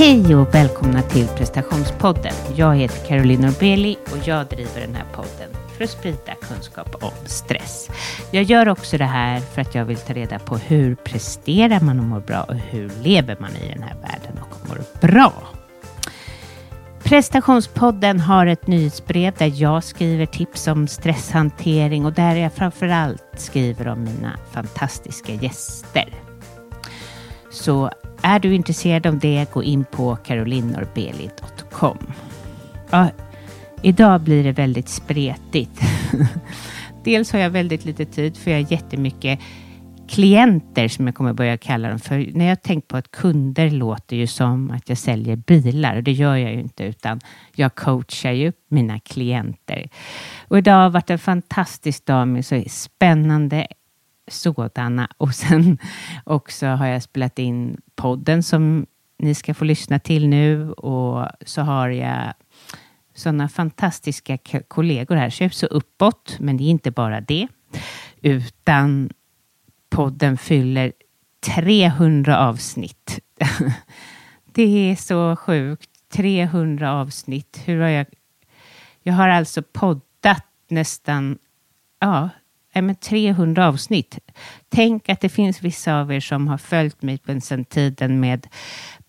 Hej och välkomna till prestationspodden. Jag heter Caroline Norbeli och jag driver den här podden för att sprida kunskap om stress. Jag gör också det här för att jag vill ta reda på hur presterar man och mår bra och hur lever man i den här världen och mår bra. Prestationspodden har ett nyhetsbrev där jag skriver tips om stresshantering och där jag framförallt skriver om mina fantastiska gäster. Så är du intresserad av det, gå in på carolinorbeli.com. Ja, idag blir det väldigt spretigt. Dels har jag väldigt lite tid för jag har jättemycket klienter som jag kommer börja kalla dem för. När jag tänker på att kunder låter ju som att jag säljer bilar och det gör jag ju inte utan jag coachar ju mina klienter. Och idag har varit en fantastisk dag med så spännande sådana och sen också har jag spelat in podden som ni ska få lyssna till nu och så har jag sådana fantastiska kollegor här. Så jag är så uppåt, men det är inte bara det, utan podden fyller 300 avsnitt. det är så sjukt. 300 avsnitt. Hur har jag... Jag har alltså poddat nästan ja, Eh, men 300 avsnitt. Tänk att det finns vissa av er som har följt mig sedan tiden med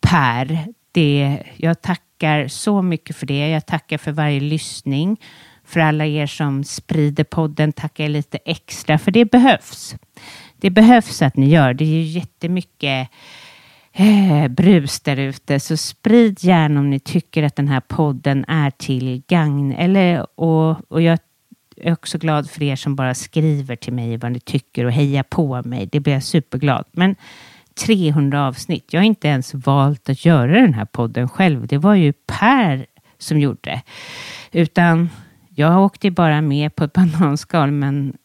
Per. Det, jag tackar så mycket för det. Jag tackar för varje lyssning. För alla er som sprider podden tackar jag lite extra, för det behövs. Det behövs att ni gör. Det är ju jättemycket eh, brus där ute, så sprid gärna om ni tycker att den här podden är till gagn. Eller, och, och jag är också glad för er som bara skriver till mig vad ni tycker och hejar på mig. Det blir jag superglad. Men 300 avsnitt. Jag har inte ens valt att göra den här podden själv. Det var ju Per som gjorde. Utan jag åkte bara med på ett bananskal, men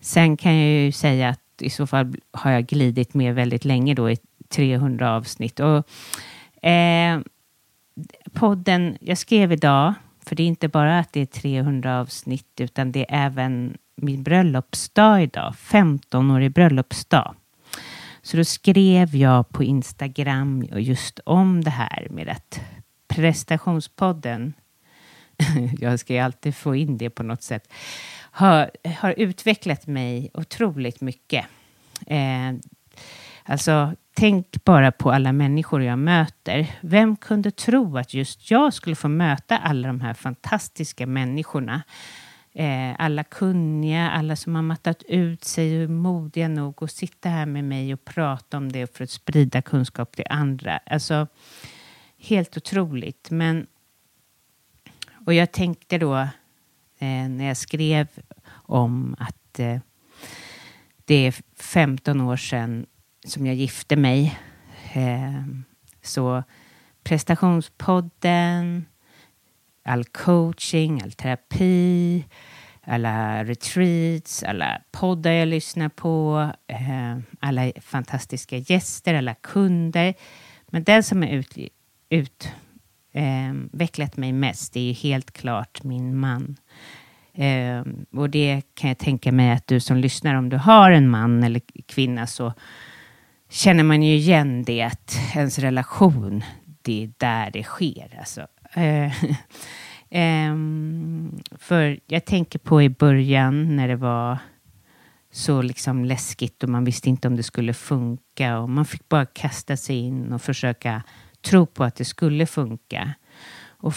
sen kan jag ju säga att i så fall har jag glidit med väldigt länge då i 300 avsnitt. Och, eh, podden, jag skrev idag för det är inte bara att det är 300 avsnitt, utan det är även min bröllopsdag idag. 15-årig bröllopsdag. Så då skrev jag på Instagram just om det här med att prestationspodden, jag ska ju alltid få in det på något sätt, har, har utvecklat mig otroligt mycket. Eh, alltså, tänk bara på alla människor jag möter. Vem kunde tro att just jag skulle få möta alla de här fantastiska människorna? Eh, alla kunniga, alla som har mattat ut sig och är modiga nog att sitta här med mig och prata om det för att sprida kunskap till andra. Alltså, helt otroligt. Men, och jag tänkte då eh, när jag skrev om att eh, det är 15 år sedan som jag gifte mig. Eh, så prestationspodden, all coaching, all terapi, alla retreats, alla poddar jag lyssnar på, eh, alla fantastiska gäster, alla kunder. Men den som har utvecklat eh, mig mest, det är ju helt klart min man. Eh, och det kan jag tänka mig att du som lyssnar, om du har en man eller kvinna, så känner man ju igen det att ens relation, det är där det sker. Alltså. um, för jag tänker på i början när det var så liksom läskigt och man visste inte om det skulle funka och man fick bara kasta sig in och försöka tro på att det skulle funka. Och,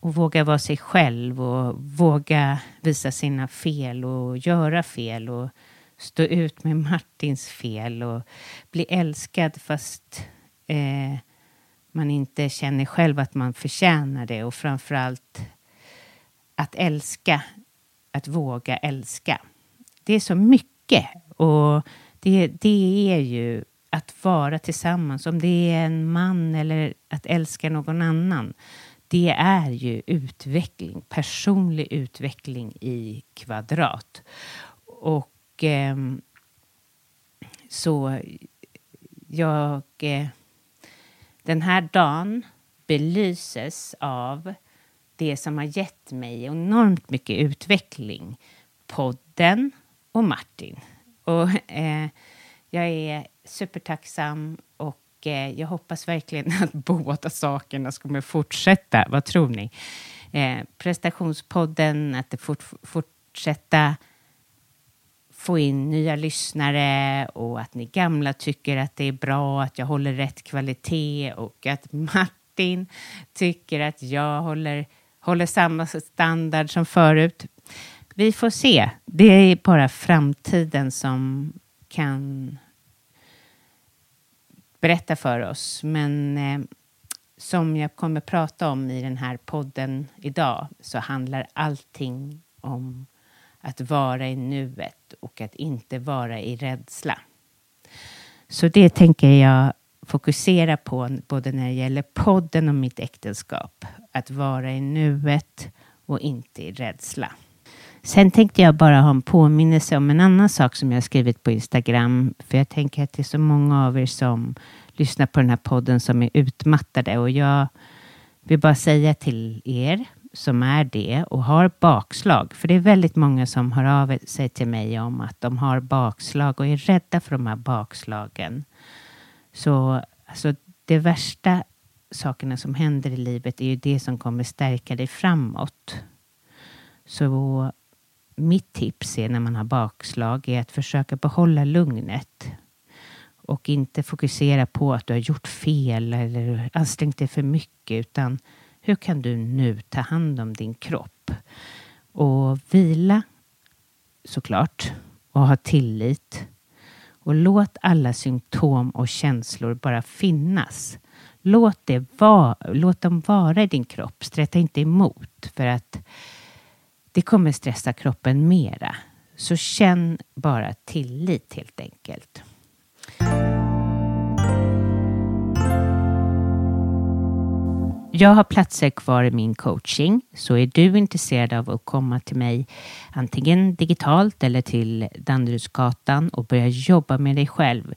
och våga vara sig själv och våga visa sina fel och göra fel och stå ut med Martins fel och bli älskad fast eh, man inte känner själv att man förtjänar det och framförallt att älska, att våga älska. Det är så mycket och det, det är ju att vara tillsammans, om det är en man eller att älska någon annan. Det är ju utveckling, personlig utveckling i kvadrat. Och eh, så jag... Eh, den här dagen belyses av det som har gett mig enormt mycket utveckling. Podden och Martin. Och, eh, jag är supertacksam och eh, jag hoppas verkligen att båda sakerna kommer fortsätta. Vad tror ni? Eh, prestationspodden, att det fort, fortsätta få in nya lyssnare och att ni gamla tycker att det är bra att jag håller rätt kvalitet och att Martin tycker att jag håller, håller samma standard som förut. Vi får se. Det är bara framtiden som kan berätta för oss. Men eh, som jag kommer prata om i den här podden idag så handlar allting om att vara i nuet och att inte vara i rädsla. Så det tänker jag fokusera på både när det gäller podden och mitt äktenskap. Att vara i nuet och inte i rädsla. Sen tänkte jag bara ha en påminnelse om en annan sak som jag skrivit på Instagram. För jag tänker att det är så många av er som lyssnar på den här podden som är utmattade och jag vill bara säga till er som är det och har bakslag, för det är väldigt många som hör av sig till mig om att de har bakslag och är rädda för de här bakslagen. Så alltså, det värsta sakerna som händer i livet är ju det som kommer stärka dig framåt. Så mitt tips är när man har bakslag är att försöka behålla lugnet och inte fokusera på att du har gjort fel eller ansträngt dig för mycket utan hur kan du nu ta hand om din kropp? Och vila såklart och ha tillit. Och låt alla symptom och känslor bara finnas. Låt, det va, låt dem vara i din kropp. Sträta inte emot för att det kommer stressa kroppen mera. Så känn bara tillit helt enkelt. Jag har platser kvar i min coaching, så är du intresserad av att komma till mig antingen digitalt eller till Danderydsgatan och börja jobba med dig själv,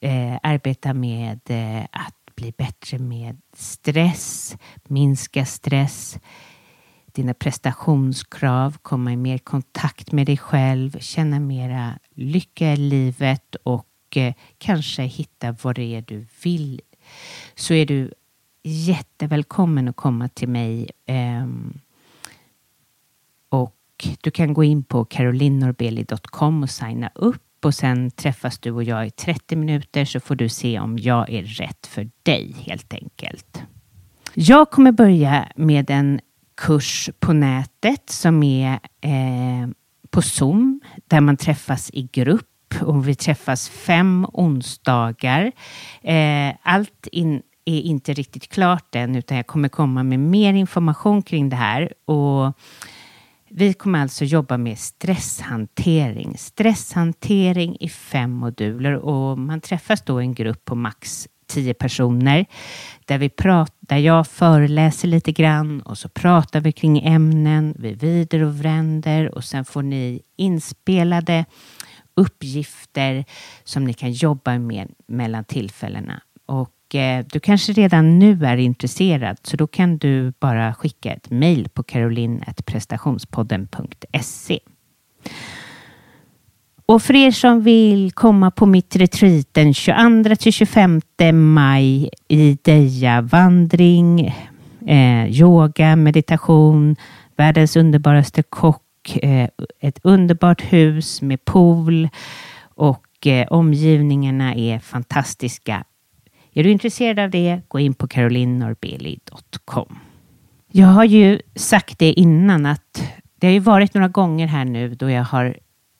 eh, arbeta med eh, att bli bättre med stress, minska stress, dina prestationskrav, komma i mer kontakt med dig själv, känna mera lycka i livet och eh, kanske hitta vad det är du vill. Så är du jättevälkommen att komma till mig. Ehm, och du kan gå in på carolinnorbeli.com och signa upp och sen träffas du och jag i 30 minuter så får du se om jag är rätt för dig helt enkelt. Jag kommer börja med en kurs på nätet som är eh, på Zoom där man träffas i grupp och vi träffas fem onsdagar. Eh, allt in, är inte riktigt klart än, utan jag kommer komma med mer information kring det här. Och vi kommer alltså jobba med stresshantering. Stresshantering i fem moduler och man träffas då i en grupp på max tio personer där, vi pratar, där jag föreläser lite grann och så pratar vi kring ämnen, vi vrider och vänder och sen får ni inspelade uppgifter som ni kan jobba med mellan tillfällena. Och Eh, du kanske redan nu är intresserad så då kan du bara skicka ett mejl på caroline.prestationspodden.se. Och för er som vill komma på mitt retreat den 22 till 25 maj i Deja vandring, eh, yoga, meditation, världens underbaraste kock, eh, ett underbart hus med pool och eh, omgivningarna är fantastiska är du intresserad av det, gå in på carolinnorbeli.com. Jag har ju sagt det innan att det har ju varit några gånger här nu då jag har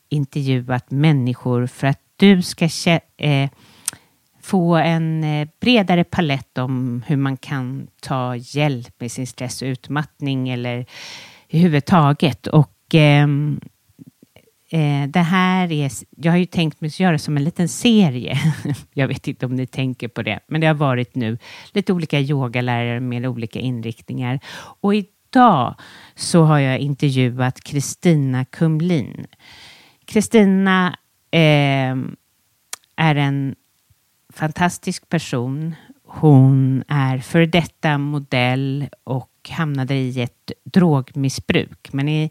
intervjuat människor för att du ska eh, få en eh, bredare palett om hur man kan ta hjälp med sin stress och utmattning eller överhuvudtaget. Och eh, Eh, det här är, jag har ju tänkt mig att göra som en liten serie. jag vet inte om ni tänker på det, men det har varit nu lite olika yogalärare med olika inriktningar. Och idag så har jag intervjuat Kristina Kumlin. Kristina eh, är en fantastisk person. Hon är för detta modell och hamnade i ett drogmissbruk. Men i,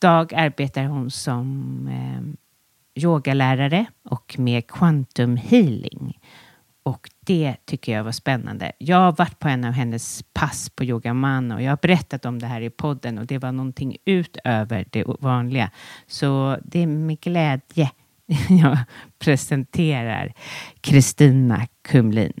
dag arbetar hon som eh, yogalärare och med quantum healing. Och det tycker jag var spännande. Jag har varit på en av hennes pass på Yogaman och jag har berättat om det här i podden och det var någonting utöver det vanliga. Så det är med glädje jag presenterar Kristina Kumlin.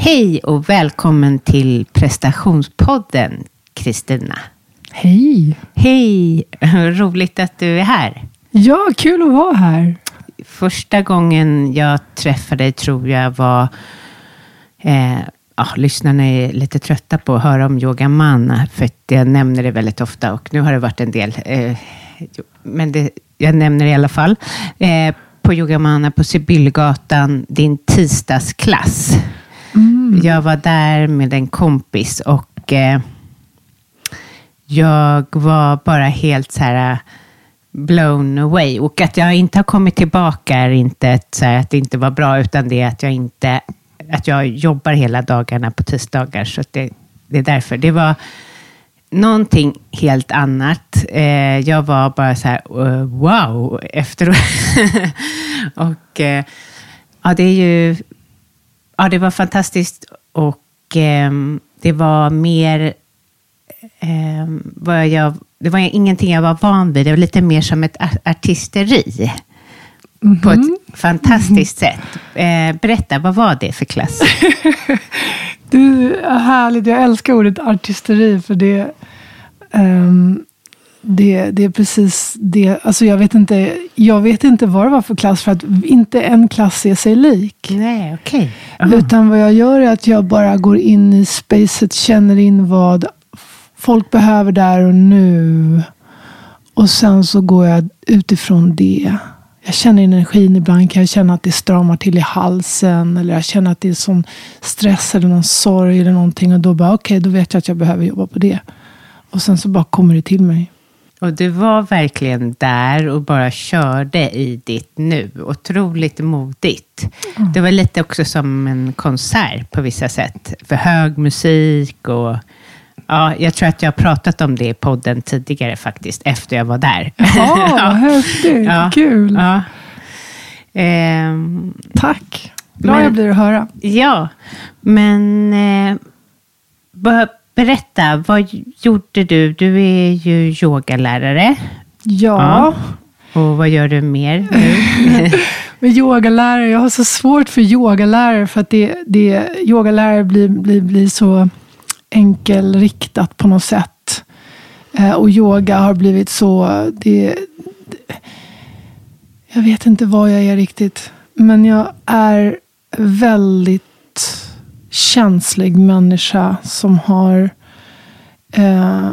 Hej och välkommen till prestationspodden, Kristina. Hej! Hej! Roligt att du är här. Ja, kul att vara här. Första gången jag träffade dig tror jag var... Eh, ja, lyssnarna är lite trötta på att höra om yoga man, för jag nämner det väldigt ofta och nu har det varit en del. Eh, men det, jag nämner det i alla fall. Eh, på Yogamana på Sibyllgatan, din tisdagsklass. Mm. Jag var där med en kompis och eh, jag var bara helt så här eh, blown away. Och att jag inte har kommit tillbaka är inte ett, så här, att det inte var bra, utan det är att jag inte att jag jobbar hela dagarna på tisdagar. Så att det, det är därför. Det var någonting helt annat. Eh, jag var bara så här, eh, wow, efteråt. och eh, ja, det är ju ja, det var fantastiskt och ehm, det var mer ehm, vad jag, det var ingenting jag var van vid. Det var lite mer som ett ar- artisteri på ett fantastiskt sätt. Eh, berätta, vad var det för klass? Du är härligt. Jag älskar ordet artisteri för det, ehm, det, det är precis det. Alltså jag, vet inte, jag vet inte vad det var för klass för att inte en klass är sig lik. Nej, okej. Utan vad jag gör är att jag bara går in i spacet, känner in vad folk behöver där och nu. Och sen så går jag utifrån det. Jag känner energin. Ibland kan jag känna att det stramar till i halsen. Eller jag känner att det är sån stress eller någon sorg eller någonting. Och då bara, okej, då vet jag att jag behöver jobba på det. Och sen så bara kommer det till mig. Och du var verkligen där och bara körde i ditt nu. Otroligt modigt. Det var lite också som en konsert på vissa sätt. För hög musik och... Ja, jag tror att jag har pratat om det i podden tidigare faktiskt, efter jag var där. Ja, vad häftigt. Ja. Kul. Ja. Ehm, Tack. Glad jag blir att höra. ja, men eh, berätta, vad gjorde du? Du är ju yogalärare. Ja. Och vad gör du mer nu? med yogalärare. Jag har så svårt för yogalärare för att det, det, yogalärare blir, blir, blir så enkelriktat på något sätt. Eh, och yoga har blivit så... Det, jag vet inte vad jag är riktigt. Men jag är väldigt känslig människa som har... Eh,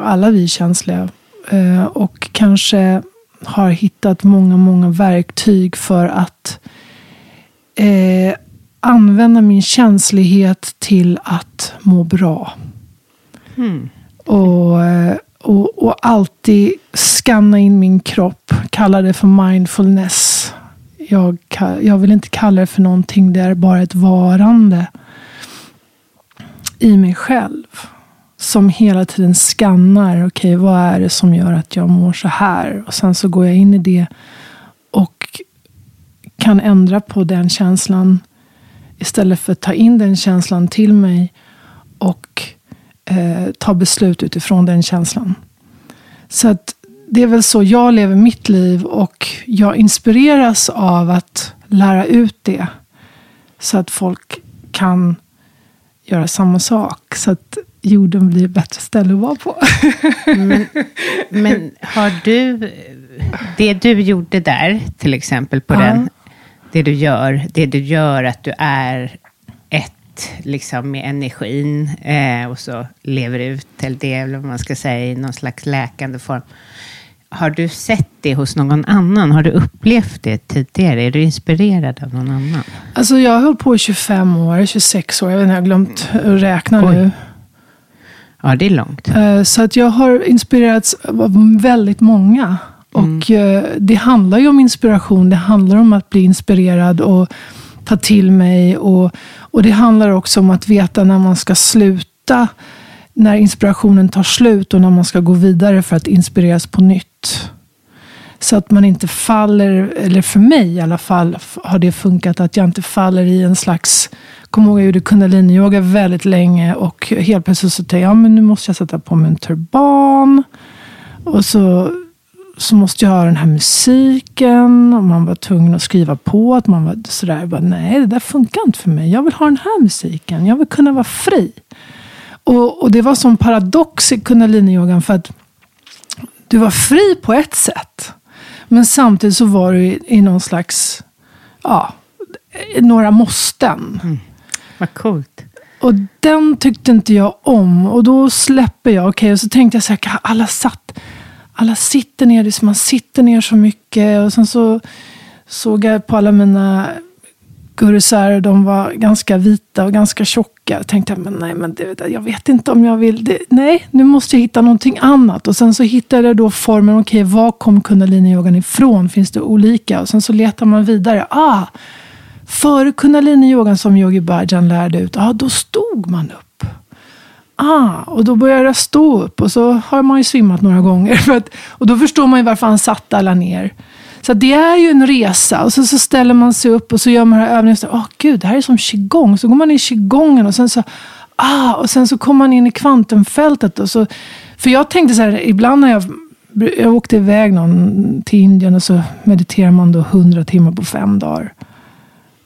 alla vi är känsliga. Eh, och kanske har hittat många, många verktyg för att eh, använda min känslighet till att må bra. Mm. Och, eh, och, och alltid skanna in min kropp. Kalla det för mindfulness. Jag, jag vill inte kalla det för någonting. Det är bara ett varande i mig själv som hela tiden skannar. Okej, okay, vad är det som gör att jag mår så här? Och sen så går jag in i det och kan ändra på den känslan istället för att ta in den känslan till mig och eh, ta beslut utifrån den känslan. Så att det är väl så jag lever mitt liv och jag inspireras av att lära ut det. Så att folk kan göra samma sak. Så att jorden blir ett bättre ställe att vara på. men, men har du, det du gjorde där, till exempel på ja. den, det du gör, det du gör att du är ett liksom med energin eh, och så lever ut till det, eller vad man ska säga, i någon slags läkande form. Har du sett det hos någon annan? Har du upplevt det tidigare? Är du inspirerad av någon annan? Alltså jag har hållit på i 25 år, 26 år. Jag vet inte, jag har glömt att räkna Oj. nu. Ja, det är långt. Eh, så att jag har inspirerats av väldigt många. Mm. Och eh, det handlar ju om inspiration. Det handlar om att bli inspirerad och ta till mig. Och, och det handlar också om att veta när man ska sluta. När inspirationen tar slut och när man ska gå vidare för att inspireras på nytt. Så att man inte faller, eller för mig i alla fall, har det funkat att jag inte faller i en slags kommer ihåg jag gjorde kundaliniyoga väldigt länge och helt plötsligt så tänkte jag, ja, men nu måste jag sätta på mig en turban. Och så, så måste jag ha den här musiken. Och man var tvungen att skriva på att man var sådär. Jag bara, nej, det där funkar inte för mig. Jag vill ha den här musiken. Jag vill kunna vara fri. Och, och det var som paradox i kundaliniyogan för att du var fri på ett sätt. Men samtidigt så var du i, i någon slags, ja, några måsten. Mm. Vad coolt. Och den tyckte inte jag om. Och då släpper jag. Okej, okay, och så tänkte jag så här, alla satt, alla sitter ner. Det man sitter ner så mycket. Och sen så såg jag på alla mina gurusar. De var ganska vita och ganska tjocka. Jag tänkte, men nej, men det, jag vet inte om jag vill. Det, nej, nu måste jag hitta någonting annat. Och sen så hittade jag då formen. Okej, okay, var kom kundaliniyogan ifrån? Finns det olika? Och sen så letar man vidare. Ah, Före kundaliniyogan som Yogi Bhajan lärde ut, ah, då stod man upp. Ah, och då började jag stå upp och så har man ju svimmat några gånger. För att, och då förstår man ju varför han satte alla ner. Så det är ju en resa. Och så, så ställer man sig upp och så gör man här övningen. Åh oh, gud, det här är som qigong. Så går man in i qigongen och sen så, ah, och sen så kommer man in i kvantumfältet. Och så, för jag tänkte så här, ibland när jag jag åkte iväg någon till Indien och så mediterar man då hundra timmar på fem dagar.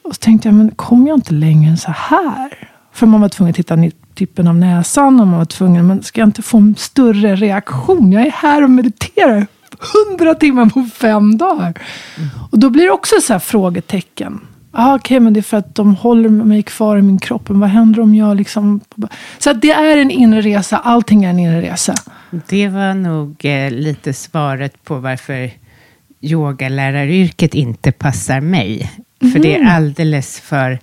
Och så tänkte jag, men kommer jag inte längre än så här? För man var tvungen att titta tippen av näsan och man var tvungen, men ska jag inte få en större reaktion? Jag är här och mediterar hundra timmar på fem dagar. Mm. Och då blir det också så här frågetecken. Ah, Okej, okay, men det är för att de håller mig kvar i min kropp. Men vad händer om jag liksom... Så att det är en inre resa. Allting är en inre resa. Det var nog eh, lite svaret på varför yogaläraryrket inte passar mig. Mm. För det är mhm. alldeles för...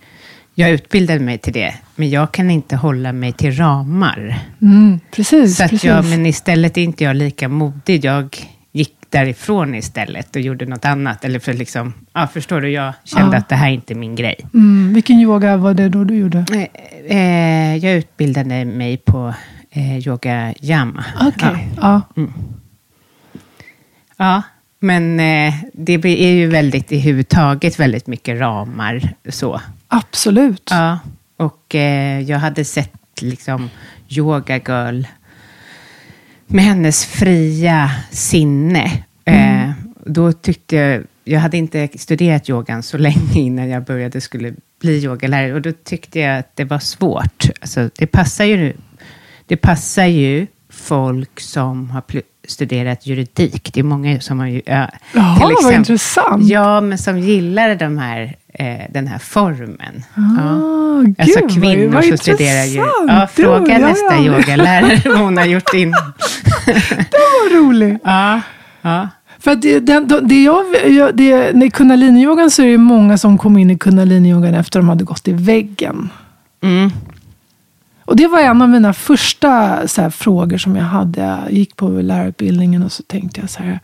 Jag utbildade mig till det, men jag kan inte hålla mig till ramar. Mm, precis, så att precis. Jag, men istället är inte jag lika modig. Jag därifrån istället och gjorde något annat. Eller för liksom, ja, förstår du, jag kände ja. att det här är inte min grej. Mm, vilken yoga var det då du gjorde? Eh, eh, jag utbildade mig på eh, yoga yama. Okej, okay. ja. Ja. Mm. ja. Men eh, det är ju väldigt, i huvud taget, väldigt mycket ramar. Så. Absolut. Ja, och eh, jag hade sett liksom Yoga Girl med hennes fria sinne. Mm. Eh, då tyckte jag jag hade inte studerat yogan så länge innan jag började skulle bli yogalärare och då tyckte jag att det var svårt. Alltså, det passar ju, det passar ju folk som har studerat juridik. Det är många som har... Ja, Jaha, till exempel, vad intressant. Ja, men som gillar de här, eh, den här formen. Ah, ja. Gud, alltså kvinnor vad, vad som studerar juridik. Ja, fråga ja, nästa ja. yogalärare vad hon har gjort innan. det var roligt. Ja, ja. För att det, det, det jag, det, I kundaliniyogan så är det många som kom in i kundaliniyogan efter de hade gått i väggen. Mm. Och det var en av mina första här, frågor som jag hade. Jag gick på lärarutbildningen och så tänkte jag så här.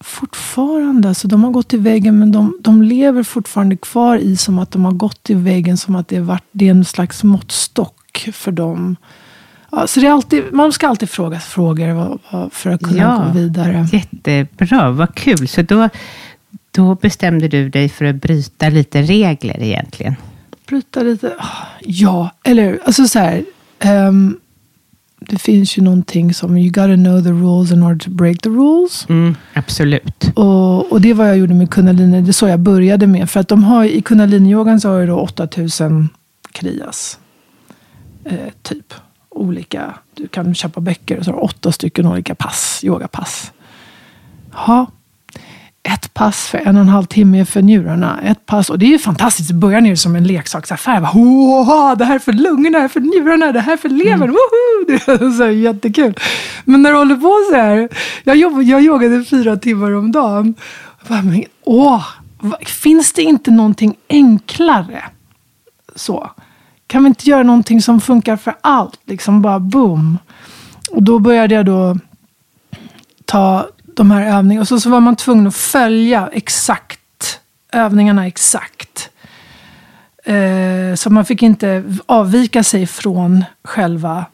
Fortfarande, alltså de har gått i väggen men de, de lever fortfarande kvar i som att de har gått i väggen som att det, varit, det är en slags måttstock för dem. Ja, så det är alltid, man ska alltid fråga frågor för att kunna ja, gå vidare. Jättebra, vad kul. Så då, då bestämde du dig för att bryta lite regler egentligen? Bryta lite? Ja, eller alltså så här. Um, det finns ju någonting som you gotta know the rules in order to break the rules. Mm, absolut. Och, och det var jag gjorde med kundalini. Det är så jag började med. För att de har, i kundaliniyogan så har jag då 8000 kriyas. Eh, typ olika, du kan köpa böcker och så har du åtta stycken olika pass, yogapass. Ja, ett pass för en och en halv timme för njurarna. Ett pass, och det är ju fantastiskt. Det börjar ner som en leksaksaffär. Bara, det här är för lungorna, det här är för njurarna, det här är för levern. Mm. Det är så jättekul. Men när du håller på så här. Jag, jobb, jag yogade fyra timmar om dagen. Bara, men, åh, finns det inte någonting enklare? Så. Kan vi inte göra någonting som funkar för allt? Liksom bara boom. Och då började jag då ta de här övningarna. Och så, så var man tvungen att följa exakt övningarna exakt. Eh, så man fick inte avvika sig från själva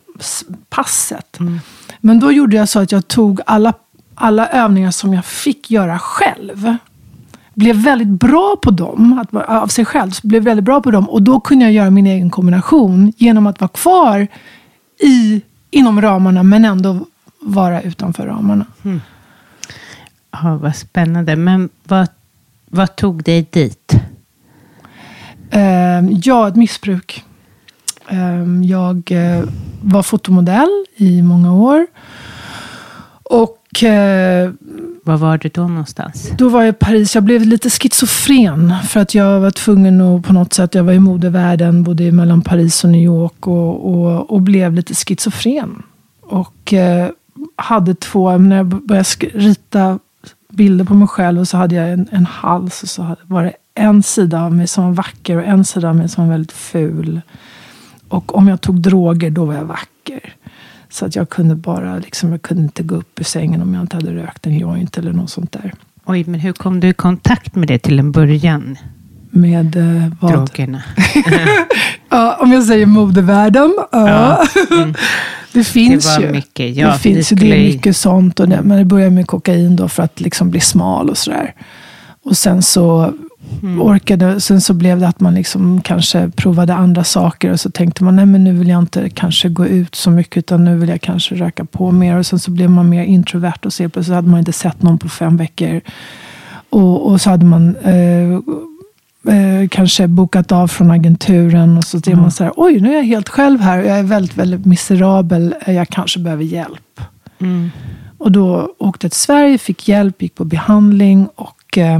passet. Mm. Men då gjorde jag så att jag tog alla, alla övningar som jag fick göra själv. Blev väldigt bra på dem, att, av sig själv. Blev väldigt bra på dem. Och då kunde jag göra min egen kombination genom att vara kvar i, inom ramarna men ändå vara utanför ramarna. Mm. Ja, vad spännande. Men vad, vad tog dig dit? Uh, ja, ett missbruk. Uh, jag uh, var fotomodell i många år. Och... Eh, var var du då någonstans? Då var jag i Paris. Jag blev lite schizofren. För att jag var tvungen att på något sätt, jag var i modevärlden, bodde mellan Paris och New York. Och, och, och blev lite schizofren. Och eh, hade två, när jag började rita bilder på mig själv och så hade jag en, en hals och så var det en sida av mig som var vacker och en sida av mig som var väldigt ful. Och om jag tog droger, då var jag vacker. Så att jag kunde bara, liksom, jag kunde inte gå upp ur sängen om jag inte hade rökt en joint eller något sånt där. Oj, men hur kom du i kontakt med det till en början? Med eh, vad? Drogerna. ja, om jag säger modevärlden. Ja. Mm. Det finns det ju. Mycket, ja, det finns ju, det är mycket sånt. Och det, men det börjar med kokain då för att liksom bli smal och sådär. Och sen så mm. orkade, sen så blev det att man liksom kanske provade andra saker. Och så tänkte man, nej men nu vill jag inte kanske gå ut så mycket. Utan nu vill jag kanske röka på mer. Och sen så blev man mer introvert. Och så plötsligt hade man inte sett någon på fem veckor. Och, och så hade man eh, eh, kanske bokat av från agenturen och så ser mm. man så här, oj nu är jag helt själv här och jag är väldigt, väldigt miserabel. Jag kanske behöver hjälp. Mm. Och då åkte jag till Sverige, fick hjälp, gick på behandling och eh,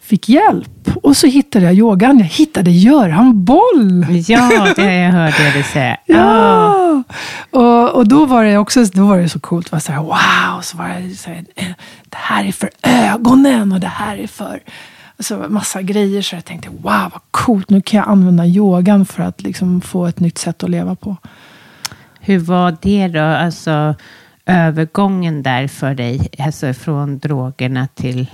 fick hjälp. Och så hittade jag yogan. Jag hittade Göran Boll. Ja, det jag hörde dig säga. ja! Och, och då var det också då var det så coolt. Det var så här, wow! Så var det, så här, det här är för ögonen och det här är för alltså, massa grejer. Så jag tänkte, wow vad coolt. Nu kan jag använda yogan för att liksom få ett nytt sätt att leva på. Hur var det då? Alltså övergången där för dig? Alltså från drogerna till...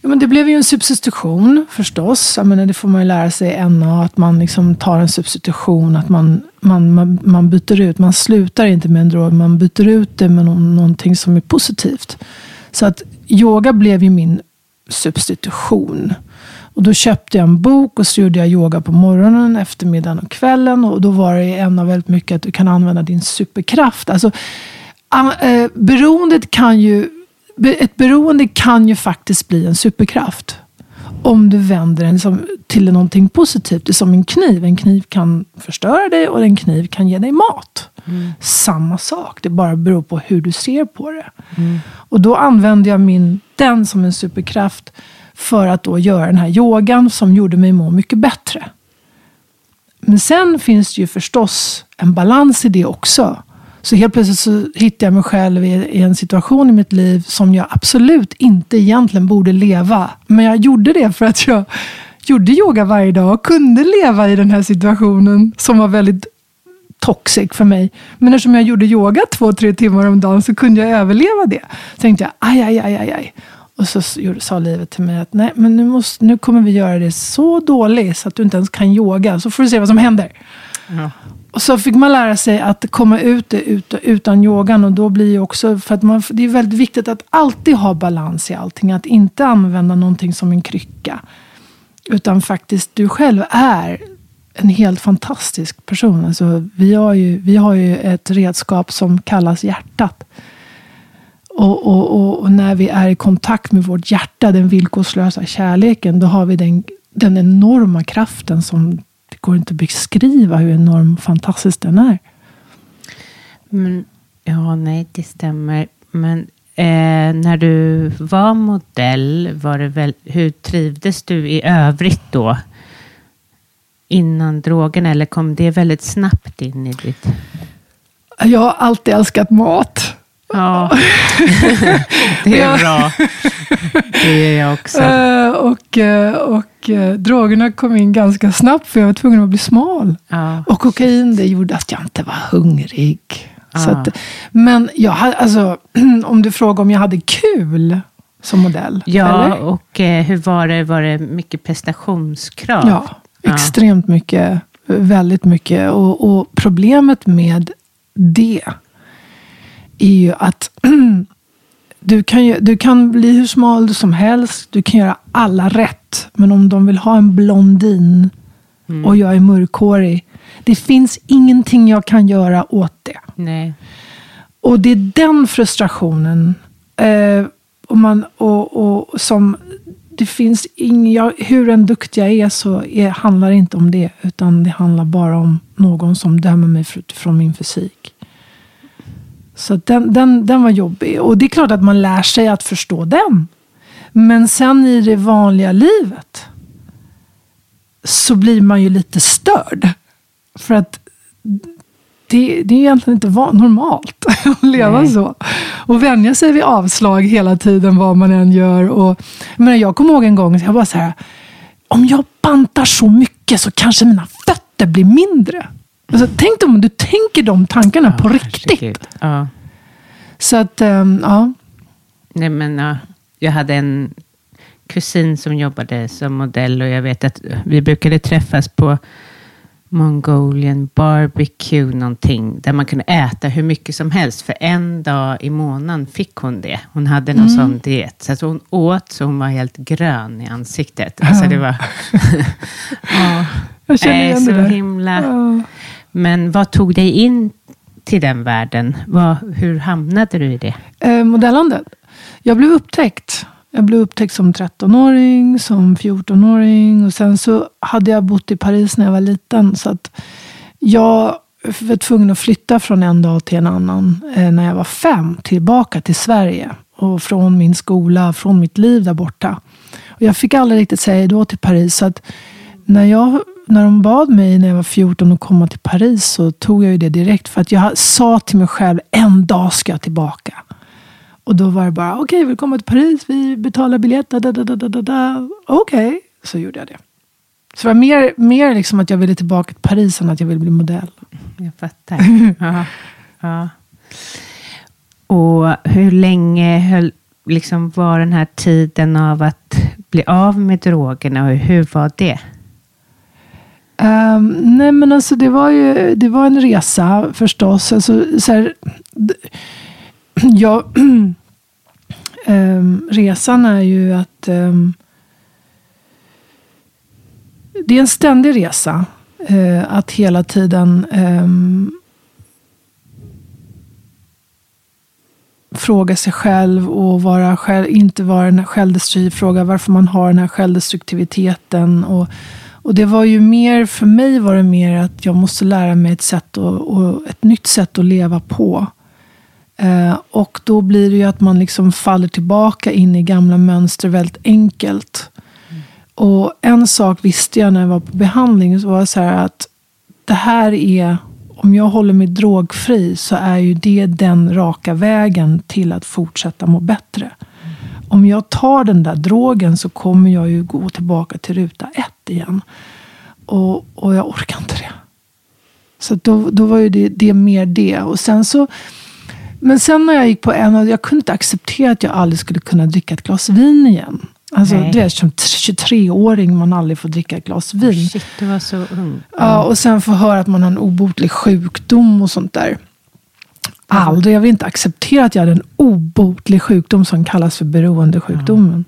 Ja, men det blev ju en substitution förstås. Jag menar, det får man ju lära sig i NA. Att man liksom tar en substitution. Att man, man, man, man byter ut. Man slutar inte med en drog. Man byter ut det med någonting som är positivt. Så att yoga blev ju min substitution. Och då köpte jag en bok och så gjorde jag yoga på morgonen, eftermiddagen och kvällen. Och då var det en av väldigt mycket att du kan använda din superkraft. Alltså, äh, beroendet kan ju ett beroende kan ju faktiskt bli en superkraft. Om du vänder den som, till någonting positivt. Det är som en kniv. En kniv kan förstöra dig och en kniv kan ge dig mat. Samma sak. Det bara beror på hur du ser på det. Och då använde jag min, den som en superkraft för att då göra den här yogan som gjorde mig må mycket bättre. Men sen finns det ju förstås en balans i det också. Så helt plötsligt så hittar jag mig själv i, en situation i mitt liv som jag absolut inte egentligen borde leva. Men jag gjorde det för att jag gjorde yoga varje dag och kunde leva i den här situationen som var väldigt toxic för mig. Men eftersom jag gjorde yoga två, tre timmar om dagen så kunde jag överleva det. Så tänkte jag, aj, aj, aj, aj, aj. Och så sa livet till mig att nej, men nu, måste, nu kommer vi göra det så dåligt så att du inte ens kan yoga. Så får du se vad som händer. Och så fick man lära sig att komma ut utan yogan. Och då blir också, för att man, det är väldigt viktigt att alltid ha balans i allting. Att inte använda någonting som en krycka. Utan faktiskt, du själv är en helt fantastisk person. Alltså, vi, har ju, vi har ju ett redskap som kallas hjärtat. Och, och, och, och när vi är i kontakt med vårt hjärta, den villkorslösa kärleken, då har vi den, den enorma kraften som det går inte att beskriva hur enorm fantastisk den är. Men, ja, nej, det stämmer. Men eh, när du var modell, var det väl, hur trivdes du i övrigt då? Innan drogen, eller kom det väldigt snabbt in i ditt... Jag har alltid älskat mat. Ja, det är Ja. bra. Det är jag också. Eh, och eh, och eh, drogerna kom in ganska snabbt för jag var tvungen att bli smal. Ja. Och kokain det gjorde att jag inte var hungrig. Så Ah. att, men jag alltså, om du frågar om jag hade kul som modell. Ja, eller? och hur var det? Var det mycket prestationskrav? Ja, Ja. extremt mycket. Väldigt mycket. Och, och problemet med det är ju att du kan, du kan bli hur smal som helst. Du kan göra alla rätt. Men om de vill ha en blondin och jag är mörkhårig. Det finns ingenting jag kan göra åt det. Nej. Och det är den frustrationen. Eh, och man, och, och, som, det finns ing, jag, hur en duktig jag är så är, handlar det inte om det. Utan det handlar bara om någon som dömer mig för- från min fysik. Så den, den, den var jobbig. Och det är klart att man lär sig att förstå den. Men sen i det vanliga livet så blir man ju lite störd. För att det, det är egentligen inte normalt att leva Nej. så. Och vänja sig vid avslag hela tiden, vad man än gör. Och, menar, jag kommer ihåg en gång, jag bara så här, om jag bantar så mycket så kanske mina fötter blir mindre. Alltså, tänk om du tänker de tankarna på riktigt. Ja. Så att, ehm, ja. Nej, men, ja, jag hade en kusin som jobbade som modell och jag vet att vi brukade träffas på Mongolian barbecue någonting, där man kunde äta hur mycket som helst. För en dag i månaden fick hon det. Hon hade någon sån diet. Så att hon åt så hon var helt grön i ansiktet. Alltså det var... ja. Jag känner igen så det där. himla... Ja. Men vad tog dig in till den världen? Vad, hur hamnade du i det? Eh, modellandet. Jag blev upptäckt. Jag blev upptäckt som 13-åring, som 14-åring och sen så hade jag bott i Paris när jag var liten. Så att jag var tvungen att flytta från en dag till en annan eh, när jag var fem tillbaka till Sverige. Och från min skola, från mitt liv där borta. Och jag fick aldrig riktigt säga då till Paris. Så att när, jag, när de bad mig när jag var 14 att komma till Paris så tog jag ju det direkt. För att jag sa till mig själv, en dag ska jag tillbaka. Och då var det bara, okej, okay, välkommen komma till Paris, vi betalar biljett, okej. Okay. Okej, så gjorde jag det. Så det var mer, mer liksom att jag ville tillbaka till Paris än att jag ville bli modell. Jag fattar. ja, ja. Och hur länge höll, liksom var den här tiden av att bli av med drogerna och hur var det? Um, nej men alltså det var ju det var en resa förstås. Alltså, så här, ja, ehm, resan är ju att um, det är en ständig resa. Uh, att hela tiden fråga sig själv och vara själv, inte vara den här självdestruktiv, fråga varför man har den här självdestruktiviteten. Och, och det var ju mer, för mig var det mer att jag måste lära mig ett, sätt och, och ett nytt sätt att leva på. Eh, och då blir det ju att man liksom faller tillbaka in i gamla mönster väldigt enkelt. Mm. Och en sak visste jag när jag var på behandling, så var det så här att det här är om jag håller mig drogfri så är ju det den raka vägen till att fortsätta må bättre. Om jag tar den där drogen så kommer jag ju gå tillbaka till ruta ett igen. Och, och jag orkar inte det. Så då, då var ju det, det mer det. Och sen så, men sen när jag gick på en, jag kunde inte acceptera att jag aldrig skulle kunna dricka ett glas vin igen. Alltså, Nej. du vet, som 23-åring man aldrig får dricka ett glas vin. Shit, du var så ung. Ja, och sen få höra att man har en obotlig sjukdom och sånt där. Aldrig. Jag vill inte acceptera att jag hade en obotlig sjukdom som kallas för beroendesjukdomen. Mm.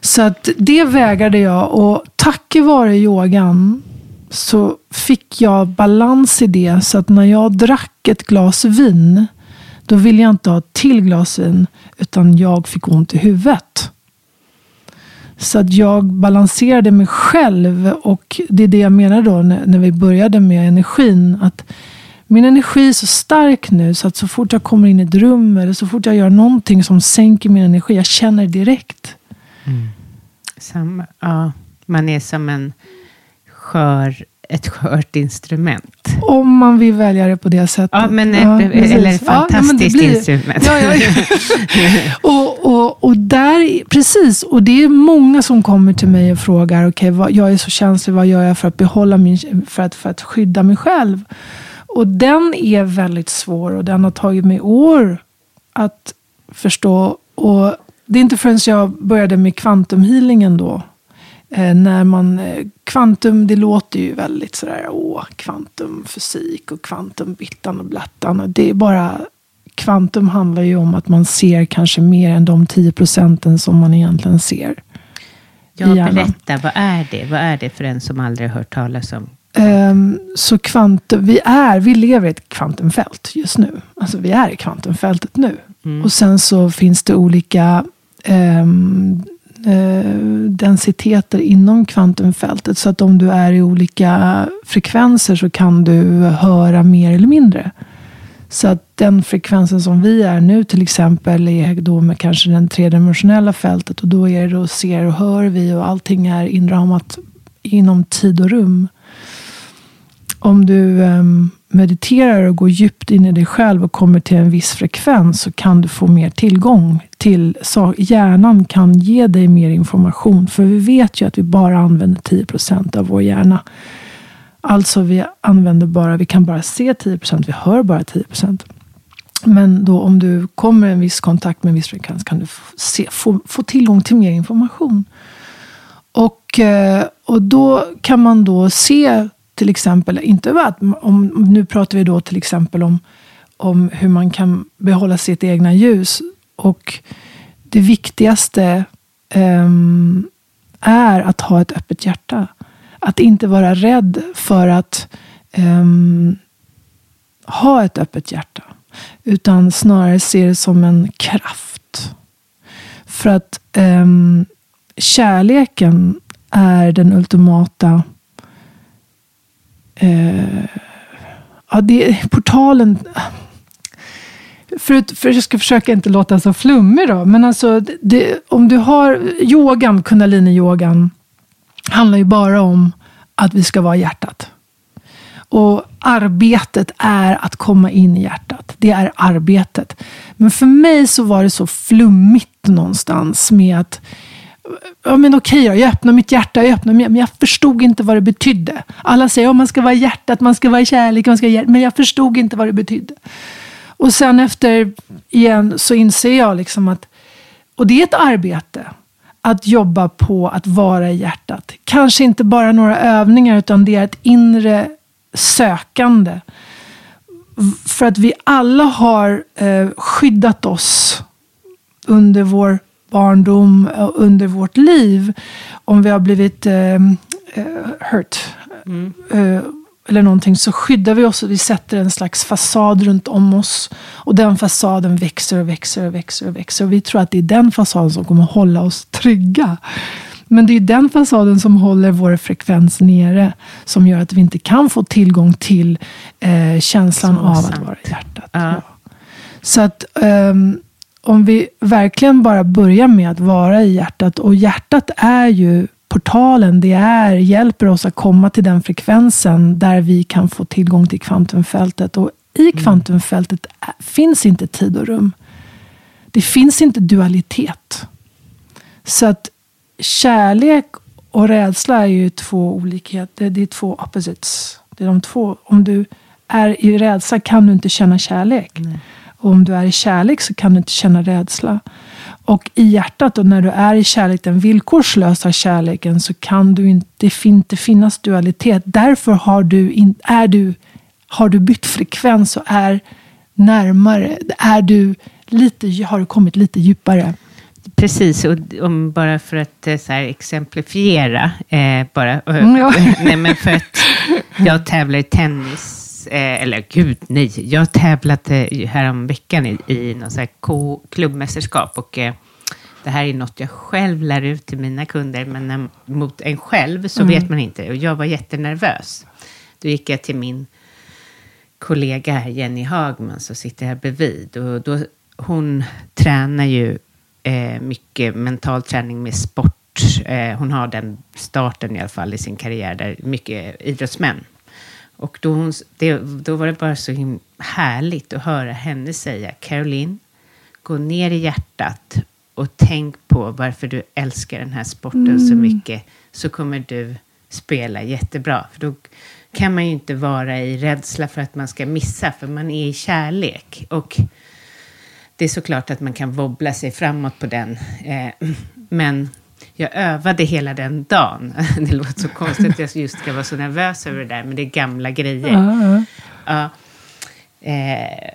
Så att det vägrade jag. Och tack vare yogan så fick jag balans i det. Så att när jag drack ett glas vin, då ville jag inte ha ett till glas vin. Utan jag fick ont i huvudet. Så att jag balanserade mig själv. Och det är det jag menar då när, när vi började med energin. Att min energi är så stark nu så att så fort jag kommer in i ett rum eller så fort jag gör någonting som sänker min energi, jag känner det direkt. Mm. Som, ja, man är som en skör ett skört instrument. Om man vill välja det på det sättet. Ja, men, ja, eller ett fantastiskt ja, instrument. Ja, ja, och, och, och där, precis, och det är många som kommer till mig och frågar, okej, okay, jag är så känslig, vad gör jag för att behålla min, för att, för att skydda mig själv? Och den är väldigt svår och den har tagit mig år att förstå. Och det är inte förrän jag började med kvantumhealingen då, Eh, när man, eh, kvantum, det låter ju väldigt sådär, åh, kvantumfysik och kvantumbittan och blattan. Och det är bara, kvantum handlar ju om att man ser kanske mer än de 10 procenten som man egentligen ser. Ja, berätta, vad är det? Vad är det för en som aldrig har hört talas om Um, så kvantum, vi, är, vi lever i ett kvantumfält just nu. Alltså vi är i kvantumfältet nu. Mm. Och sen så finns det olika um, eh, densiteter inom kvantumfältet. Så att om du är i olika frekvenser så kan du höra mer eller mindre. Så att den frekvensen som vi är nu till exempel är då med kanske det tredimensionella fältet. Och då är det då ser och hör vi och allting är inramat inom tid och rum. Om du um, mediterar och går djupt in i dig själv och kommer till en viss frekvens så kan du få mer tillgång till så hjärnan kan ge dig mer information. För vi vet ju att vi bara använder 10 procent av vår hjärna. Alltså vi använder bara, vi kan bara se 10 procent, vi hör bara 10 procent. Men då om du kommer i en viss kontakt med en viss frekvens kan du se, få, få tillgång till mer information. Och, eh, och då kan man då se till exempel, inte att, om, nu pratar vi då till exempel om, om hur man kan behålla sitt egna ljus. Och det viktigaste um, är att ha ett öppet hjärta. Att inte vara rädd för att um, ha ett öppet hjärta. Utan snarare se det som en kraft. För att um, kärleken är den ultimata eh, ja, det, portalen... För, för jag ska försöka inte låta så flummig då. Men alltså, det, om du har yogan, kundalini-yogan, handlar ju bara om att vi ska vara hjärtat. Och arbetet är att komma in i hjärtat. Det är arbetet. Men för mig så var det så flummigt någonstans med att ja men okej jag öppnar mitt hjärta, jag öppnar men jag förstod inte vad det betydde. Alla säger att man ska vara i hjärtat, man ska vara i kärlek, man ska vara men jag förstod inte vad det betydde. Och sen efter igen så inser jag liksom att, och det är ett arbete, att jobba på att vara i hjärtat. Kanske inte bara några övningar, utan det är ett inre sökande. För att vi alla har eh, skyddat oss under vår barndom under vårt liv. Om vi har blivit uh, hurt. Mm. Uh, eller någonting så skyddar vi oss och vi sätter en slags fasad runt om oss. Och den fasaden växer och växer och växer och växer. Och vi tror att det är den fasaden som kommer hålla oss trygga. Men det är den fasaden som håller vår frekvens nere. Som gör att vi inte kan få tillgång till eh, känslan av sant. att vara i hjärtat. Ja. Ja. Så att ehm, om vi verkligen bara börjar med att vara i hjärtat. Och hjärtat är ju portalen. Det är, hjälper oss att komma till den frekvensen där vi kan få tillgång till kvantumfältet. Och i kvantumfältet är- finns inte tid och rum. Det finns inte dualitet. Så att kärlek och rädsla är ju två olikheter. Det är två opposites. Det är de två. Om du är i rädsla kan du inte känna kärlek. Och om du är i kärlek så kan du inte känna rädsla. Och i hjärtat, och när du är i kärlek, den villkorslösa kärleken, så kan du inte, det inte finnas dualitet. Därför har du, in, är du, har du bytt frekvens och är närmare. Är du lite, har du kommit lite djupare. Precis, och om bara för att eh, så här, exemplifiera, eh, bara, Mm, ja. nej, men för att jag tävlar i tennis, eh, eller gud nej, jag tävlade häromveckan i, i någon så klubbmästerskap och eh, det här är något jag själv lär ut till mina kunder, men när, mot en själv så vet man inte. Och jag var jättenervös. Då gick jag till min kollega här, Jenny Hagman, som sitter här bredvid. Och då, hon tränar ju eh, mycket mental träning med sport. Eh, hon har den starten i alla fall i sin karriär, där mycket idrottsmän. Och då, hon, det, då var det bara så härligt att höra henne säga, Caroline, gå ner i hjärtat och tänk på varför du älskar den här sporten så mycket, så kommer du spela jättebra. För då kan man ju inte vara i rädsla för att man ska missa, för man är i kärlek. Och det är såklart att man kan wobbla sig framåt på den. Eh, men jag övade hela den dagen. Det låter så konstigt att jag just ska vara så nervös över det där, men det är gamla grejer. Ja, Ja. Eh,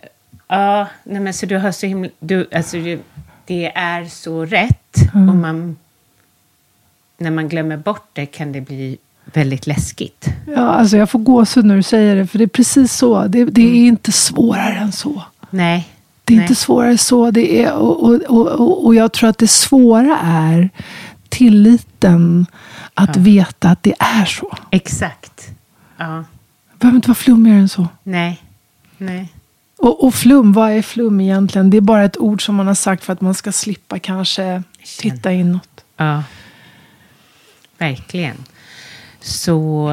ja, nej men så du har så himla... Du, alltså, det- är så rätt. Och man, när man glömmer bort det kan det bli väldigt läskigt. Ja, alltså jag får gåshud när du säger det, för det är precis så. Det, det är inte svårare än så. Nej. Det är nej. inte svårare så. Det är, och, och, och, och jag tror att det svåra är tilliten att veta att det är så. Exakt. Ja. Det behöver inte vara flummigare än så. Nej. Nej. Och, och flum, vad är flum egentligen? Det är bara ett ord som man har sagt för att man ska slippa kanske titta inåt. Ja. Verkligen. Så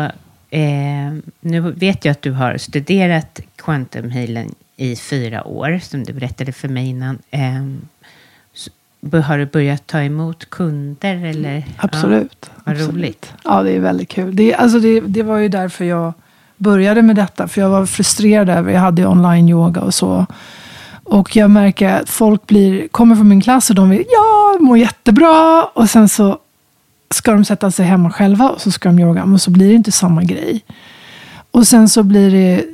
eh, nu vet jag att du har studerat quantum healing i fyra år, som du berättade för mig innan. Eh, har du börjat ta emot kunder? Eller? Absolut. Ja, vad absolut. roligt. Ja, det är väldigt kul. Det, alltså det, det var ju därför jag började med detta. För jag var frustrerad över, jag hade ju online-yoga och så. Och jag märker att folk blir, kommer från min klass och de vill, ja, mår jättebra. Och sen så ska de sätta sig hemma själva och så ska de yoga. Men så blir det inte samma grej. Och sen så blir det,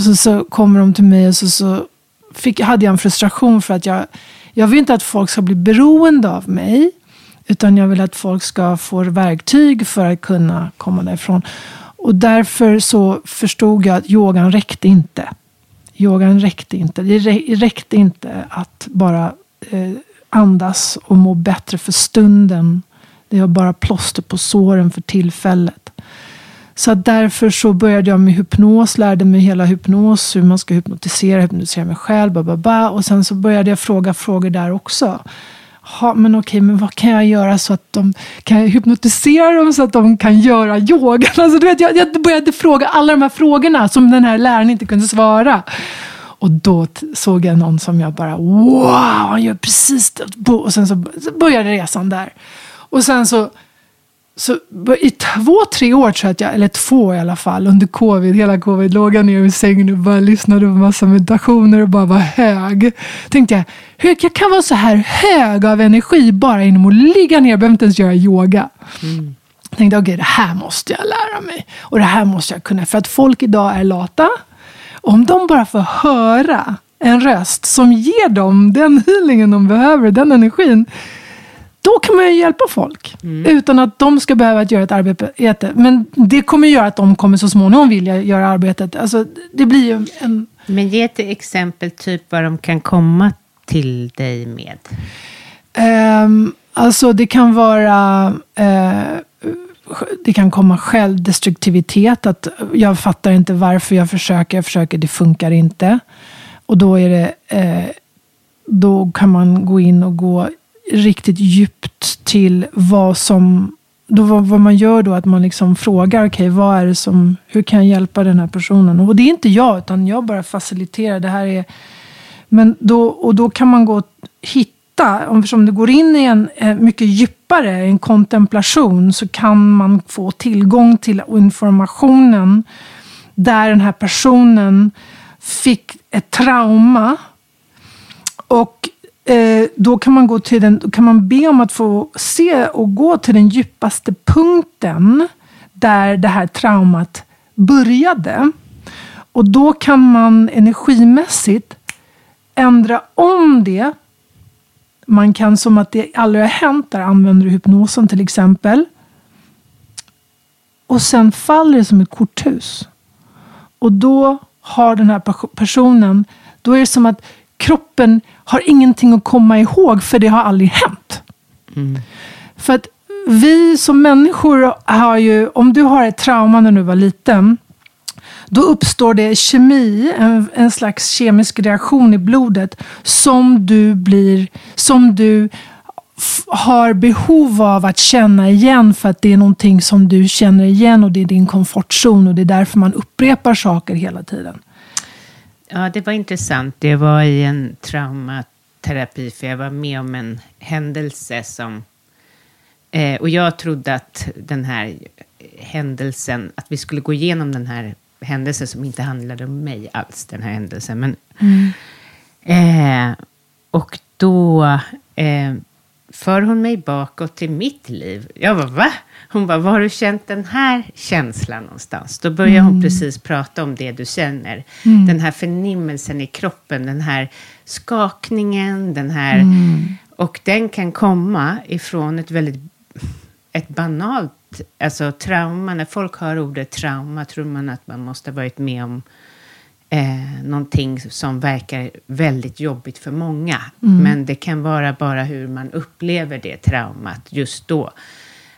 så, så kommer de till mig och så, så fick, hade jag en frustration för att jag, jag vill inte att folk ska bli beroende av mig. Utan jag vill att folk ska få verktyg för att kunna komma därifrån. Och därför så förstod jag att yogan räckte inte. Yogan räckte inte. Det räckte inte att bara eh, andas och må bättre för stunden. Det var bara plåster på såren för tillfället. Så därför så började jag med hypnos, lärde mig hela hypnos, hur man ska hypnotisera, hypnotisera mig själv, ba, ba, ba. och sen så började jag fråga frågor där också. Ha, men okej, men vad kan jag göra så att de kan jag hypnotisera dem så att de kan göra yoga? Alltså, du vet, jag, jag började fråga alla de här frågorna som den här läraren inte kunde svara. Och då såg jag någon som jag bara, wow, han gör precis det. Och sen så så började resan där. Och sen så så i två, tre år tror jag att jag, eller två i alla fall, under covid, hela covid, låg jag ner i sängen och bara lyssnade på massa meditationer och bara var hög. Tänkte jag, hur jag kan vara så här hög av energi bara genom att ligga ner, jag behöver inte ens göra yoga. Tänkte, okej, det här måste jag lära mig. Och det här måste jag kunna, för att folk idag är lata. Om de bara får höra en röst som ger dem den healingen de behöver, den energin. Då kan man ju hjälpa folk. Utan att de ska behöva göra ett arbete. Men det kommer göra att de kommer så småningom vilja göra arbetet. Alltså, det blir ju en... Men ge ett exempel, typ vad de kan komma till dig med. Um, alltså det kan vara... Uh, det kan komma självdestruktivitet. Att jag fattar inte varför jag försöker. Jag försöker, det funkar inte. Och då är det... Uh, då kan man gå in och gå riktigt djupt till vad som... Då vad, vad man gör då, att man liksom frågar, okej, okay, vad är det som... Hur kan jag hjälpa den här personen? Och det är inte jag, utan jag bara faciliterar. Det här är... Men då, och då kan man gå och hitta, om du går in i en eh, mycket djupare, en kontemplation, så kan man få tillgång till informationen där den här personen fick ett trauma. Och Eh, då kan man, gå till den, då kan man be om att få se och gå till den djupaste punkten där det här traumat började. Och då kan man energimässigt ändra om det. Man kan som att det aldrig har hänt, där använder du hypnosen till exempel. Och sen faller det som ett korthus. Och då har den här personen, då är det som att kroppen har ingenting att komma ihåg, för det har aldrig hänt. Mm. För att vi som människor har ju, om du har ett trauma när du var liten, då uppstår det kemi, en, en slags kemisk reaktion i blodet som du blir, som du har behov av att känna igen för att det är någonting som du känner igen och det är din komfortzon och det är därför man upprepar saker hela tiden. Ja, det var intressant. Det var i en traumaterapi för jag var med om en händelse som... Eh, och jag trodde att den här händelsen, att vi skulle gå igenom den här händelsen som inte handlade om mig alls, den här händelsen. Men, mm. eh, och då eh, för hon mig bakåt till mitt liv. Jag bara, va? Hon bara, var har du känt den här känslan någonstans? Då börjar mm. hon precis prata om det du känner. Mm. Den här förnimmelsen i kroppen, den här skakningen, den här... Mm. Och den kan komma ifrån ett väldigt ett banalt alltså, trauma. När folk hör ordet trauma tror man att man måste ha varit med om eh, någonting som verkar väldigt jobbigt för många. Mm. Men det kan vara bara hur man upplever det traumat just då.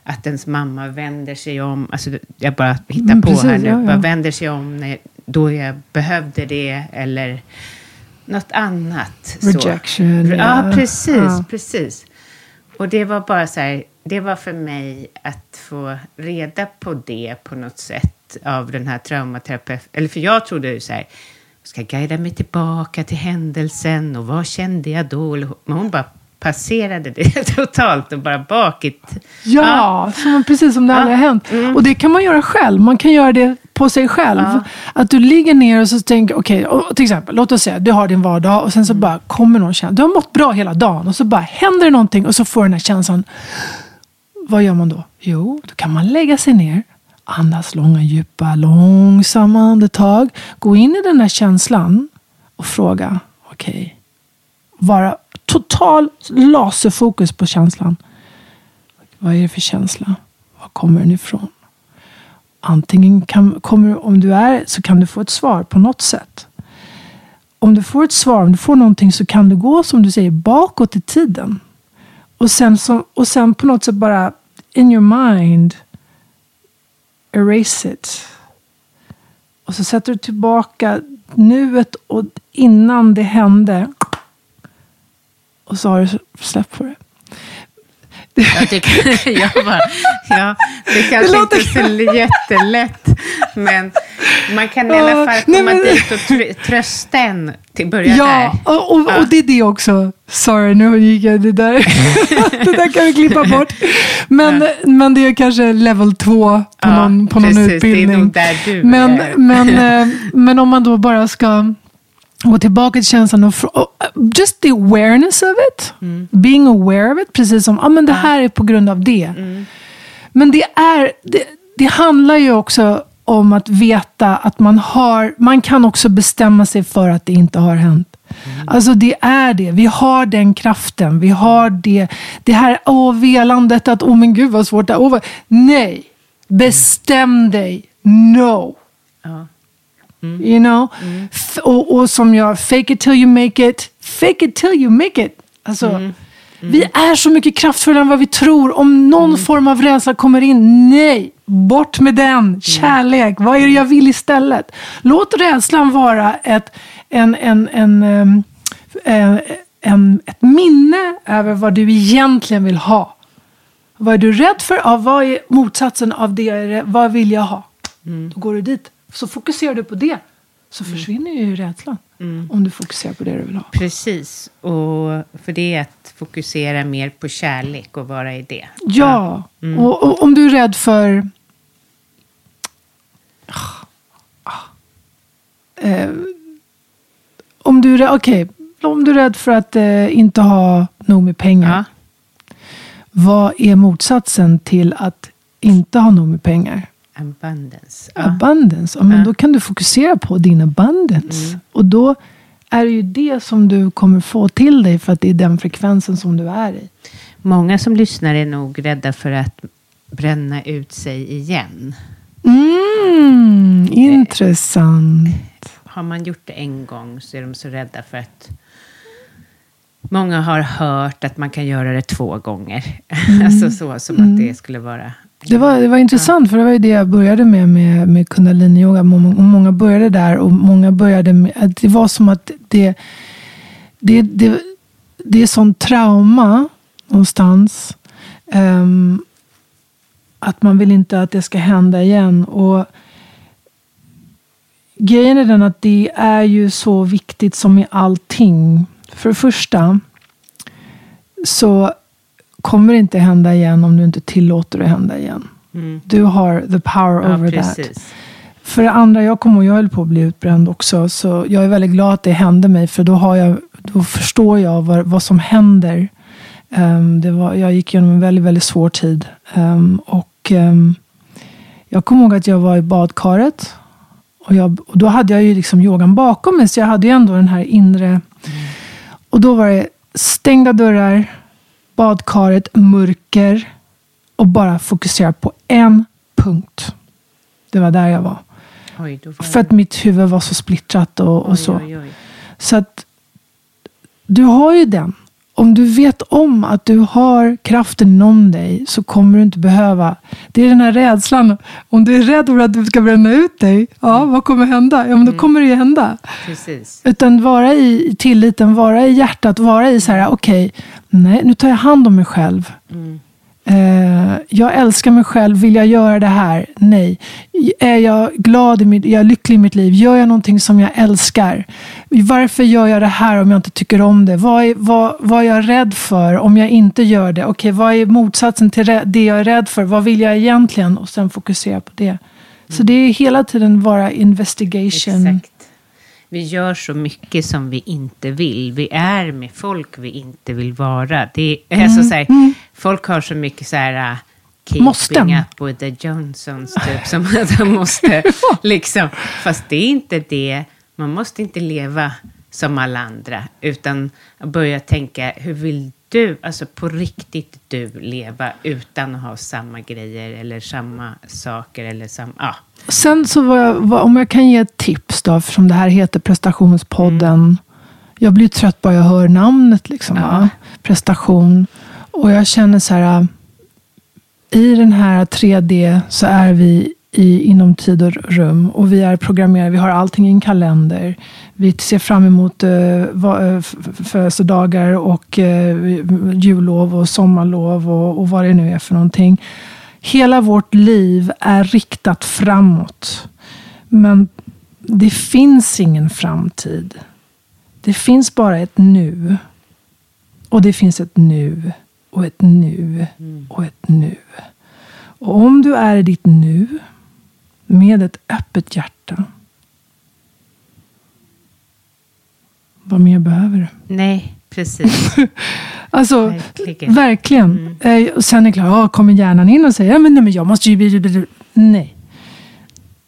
Att ens mamma vänder sig om, alltså jag bara hittar mm, på precis, här nu, ja, ja. bara vänder sig om när, då jag behövde det eller något annat. Rejection. Så. Ja, precis, ja. precis. Och det var bara så här, det var för mig att få reda på det på något sätt av den här traumaterapeuten. Eller för jag trodde ju så här, ska guida mig tillbaka till händelsen och vad kände jag då? Men hon bara passerade det totalt och bara bakit. Ja, ja. Som, precis som det ja. aldrig har hänt. Mm. Och det kan man göra själv. Man kan göra det på sig själv. Ja. Att du ligger ner och så tänker, okej, okay, till exempel, låt oss säga, du har din vardag och sen så mm. bara kommer någon känsla. Du har mått bra hela dagen och så bara händer det någonting och så får du den här känslan. Vad gör man då? Jo, då kan man lägga sig ner Andas långa, djupa, långsamma andetag. Gå in i den här känslan och fråga. Okej. Okay. Vara total laserfokus på känslan. Vad är det för känsla? Var kommer den ifrån? Antingen kan, kommer, om du är så kan du få ett svar på något sätt. Om du får ett svar, om du får någonting så kan du gå som du säger bakåt i tiden. Och sen, så, och sen på något sätt bara in your mind erase it. Och så sätter du tillbaka nuet och innan det hände. Och så har du släppt på det. Jag tycker, jag bara, ja, det kanske det låter... inte är så jättelätt, men man kan i alla fall komma Nej, men... dit och tr trösta en till början ja, där. Och, och, ja, och det är det också. Sorry, nu gick jag det där. det där kan vi klippa bort. Men, ja. men det är kanske level 2 på ja, någon, på precis, någon utbildning. Det är nog där du men, är. men, eh, men om man då bara ska gå tillbaka till känslan och just the awareness of it. Mm. Being aware of it. Precis som, ah, det här är på grund av det. Mm. Men det är, det, det handlar ju också om att veta att man har, man kan också bestämma sig för att det inte har hänt. Alltså det är det. Vi har den kraften. Vi har det. Det här åh, velandet att, åh oh, men gud vad svårt det är. Vad... Nej. Bestäm dig. No. Ja. You know? F- och, och som jag, fake it till you make it. Fake it till you make it. Alltså, Vi är så mycket kraftfullare än vad vi tror. Om någon form av rädsla kommer in, nej, bort med den. Kärlek, vad är det jag vill istället? Låt rädslan vara ett, en, en, en, ehm, eh, en, ett minne över vad du egentligen vill ha. Vad är du rädd för? Ja, vad är motsatsen av det? Vad vill jag ha? Då går du dit. Så fokuserar du på det. Så försvinner ju rädslan. Om du fokuserar på det du vill ha. Precis. Och för det är att fokusera mer på kärlek och vara i det. Ja, och, och om du är rädd för... Eh, om du är okej, om du är rädd för att eh, inte ha nog med pengar. Ja. Vad är motsatsen till att inte ha nog med pengar? Abundance. Ja. Abundance. Ja, men Då kan du fokusera på din abundance. Och då är det ju det som du kommer få till dig för att det är den frekvensen som du är i. Många som lyssnar är nog rädda för att bränna ut sig igen. Mm, intressant. Har man gjort det en gång så är de så rädda för att Många har hört att man kan göra det två gånger. alltså så, som att det skulle vara... Det var, det var intressant, för det var ju det jag började med, med, med kundaliniyoga. Många, många började där och många började med... Att det var som att det... Det, det, det är sån trauma någonstans. Um, att man vill inte att det ska hända igen. Och Grejen är den att det är ju så viktigt som i allting. För det första så kommer inte hända igen om du inte tillåter det hända igen. Du har the power Mm. Ja, over that. precis. För det andra, jag kommer ihåg, jag höll på att bli utbränd också. Så jag är väldigt glad att det hände mig. För då, har jag, då förstår jag vad, vad som händer. Ehm, det var, jag gick igenom en väldigt, väldigt svår tid. Ehm, och ehm, jag kommer ihåg att jag var i badkaret. Och, jag, och då hade jag ju liksom yogan bakom mig. Så jag hade ju ändå den här inre... Och då var det stängda dörrar, badkaret, mörker. Och bara fokusera på en punkt. Det var där jag var. Oj, var För att mitt huvud var så splittrat och, och oj, så. oj. Så att du har ju den. Om du vet om att du har kraften inom dig så kommer du inte behöva. Det är den här rädslan. Om du är rädd för att du ska bränna ut dig. Ja, vad kommer hända? Ja, men då kommer det ju hända. Precis. Utan vara i tilliten, vara i hjärtat, vara i så här, okej, nej, nu tar jag hand om mig själv. Eh, jag älskar mig själv, vill jag göra det här? Nej. Är jag glad, i mitt, är jag lycklig i mitt liv? Gör jag någonting som jag älskar? Varför gör jag det här om jag inte tycker om det? Vad är, vad, vad är jag rädd för om jag inte gör det? Okej, vad är motsatsen till det jag är rädd för? Vad vill jag egentligen? Och sen fokusera på det. Så det är hela tiden vara investigation. Exakt. Vi gör så mycket som vi inte vill. Vi är med folk vi inte vill vara. Det är, alltså, så här, Folk har så mycket så här... uh, Keeping Måsten. up with the Johnsons, typ. Som att de måste, liksom. Fast det är inte det. Man måste inte leva som alla andra. Utan börja tänka, hur vill du, alltså på riktigt du leva utan att ha samma grejer eller samma saker eller samma, ja. Sen så var jag, var, om jag kan ge ett tips då, eftersom det här heter prestationspodden. Jag blir trött bara jag hör namnet. Liksom, va? Prestation. Och jag känner så här. I den här 3D så är vi i, inom tid och rum. Och vi är programmerade. Vi har allting i en kalender. Vi ser fram emot uh, födelsedagar och uh, jullov och sommarlov och, och vad det nu är för någonting. Hela vårt liv är riktat framåt. Men det finns ingen framtid. Det finns bara ett nu. Och det finns ett nu. Och ett nu. Och ett nu. Och om du är i ditt nu. Med ett öppet hjärta. Vad mer behöver du? Nej, precis. Alltså, Verkligen. verkligen. Eh, och sen är det klart, ja, kommer hjärnan in och säger, ja, men, nej, men jag måste ju... bli- bli- bli-" Nej.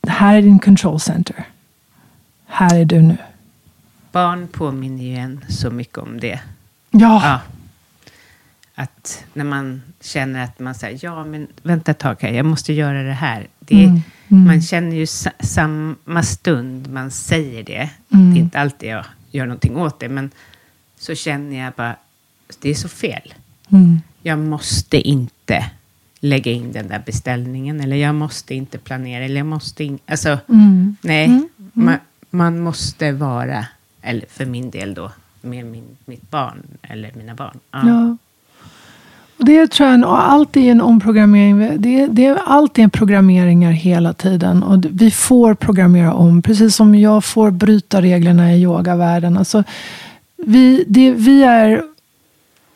här är din control center. Här är du nu. Barn påminner ju en så mycket om det. Ja, Ja. Att när man känner att man säger, ja men vänta ett tag här, jag måste göra det här. Det är, Mm, mm. Man känner ju sa, samma stund man säger det. Mm. Det är inte alltid jag gör någonting åt det, men så känner jag bara, det är så fel. Mm. Jag måste inte lägga in den där beställningen, eller jag måste inte planera, eller jag måste in, Alltså, Mm. nej, Man, man måste vara, eller för min del då, med min, mitt barn, eller mina barn. Ja. Ja. Det tror jag, och allt är en omprogrammering. Det, det är alltid programmeringar hela tiden. Och vi får programmera om. Precis som jag får bryta reglerna i yogavärlden. Alltså, vi, det, vi är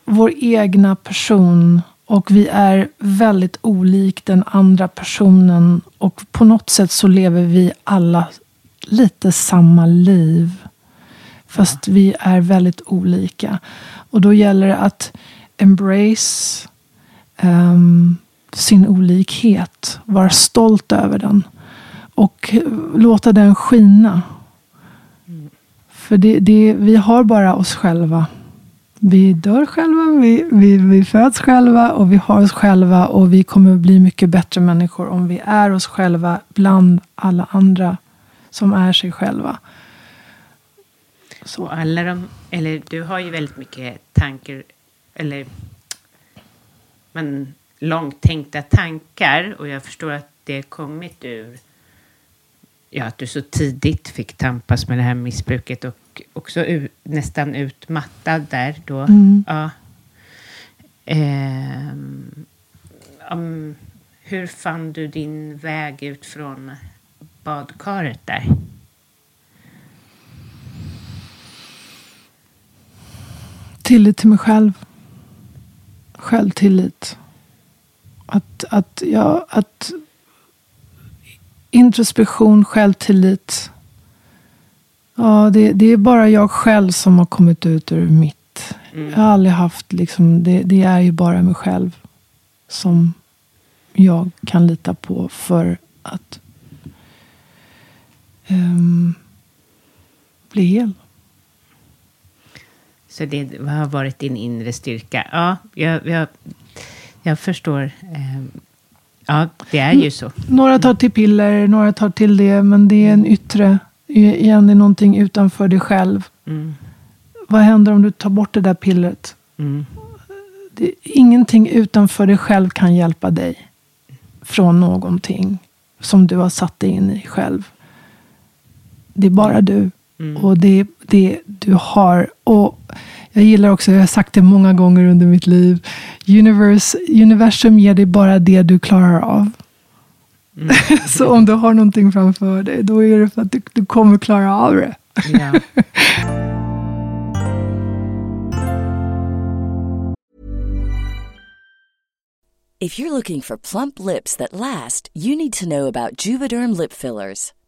vår egna person. Och vi är väldigt olik den andra personen. Och på något sätt så lever vi alla lite samma liv. Fast vi är väldigt olika. Och då gäller det att embrace um, sin olikhet. Var stolt över den. Och eh, låta den skina. För det, det, vi har bara oss själva. Vi dör själva, vi, vi, vi föds själva och vi har oss själva. Och vi kommer bli mycket bättre människor om vi är oss själva bland alla andra som är sig själva. Och alla de, eller du har ju väldigt mycket tankar, eller men långt tänkta tankar. Och jag förstår att det kommit ur, ja, att du så tidigt fick tampas med det här missbruket och också u, nästan utmattad där då. Mm. Ja. Ehm, om, hur fann du din väg ut från badkaret där? Tillit till mig själv. Självtillit. Att, att, ja, att introspektion, självtillit. Ja, det, det är bara jag själv som har kommit ut ur mitt. Jag har aldrig haft, liksom, det, det är ju bara mig själv som jag kan lita på för att ehm, bli hel. Så det har varit din inre styrka. Ja, jag, jag, jag förstår. Eh, ja, det är ju så. Några tar till piller, några tar till det. Men det är en yttre, igen, det är någonting utanför dig själv. Mm, Vad händer om du tar bort det där pillret? mm, Det, ingenting utanför dig själv kan hjälpa dig från någonting som du har satt dig in i själv. Det är bara du. Mm. Och det är det du har. Och jag gillar också, jag har sagt det många gånger under mitt liv. Universe, universum ger dig bara det du klarar av. Mm. Så om du har någonting framför dig, då är det för att du, du kommer klara av det. Ja. If you're looking for plump lips that last, you need to know about Juvederm lip fillers.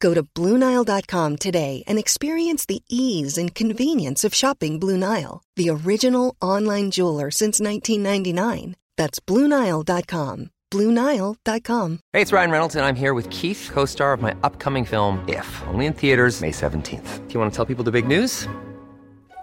Go to BlueNile.com today and experience the ease and convenience of shopping Blue Nile, the original online jeweler since 1999. That's BlueNile.com. BlueNile.com. Hey, it's Ryan Reynolds, and I'm here with Keith, co star of my upcoming film, If, only in theaters, May 17th. Do you want to tell people the big news?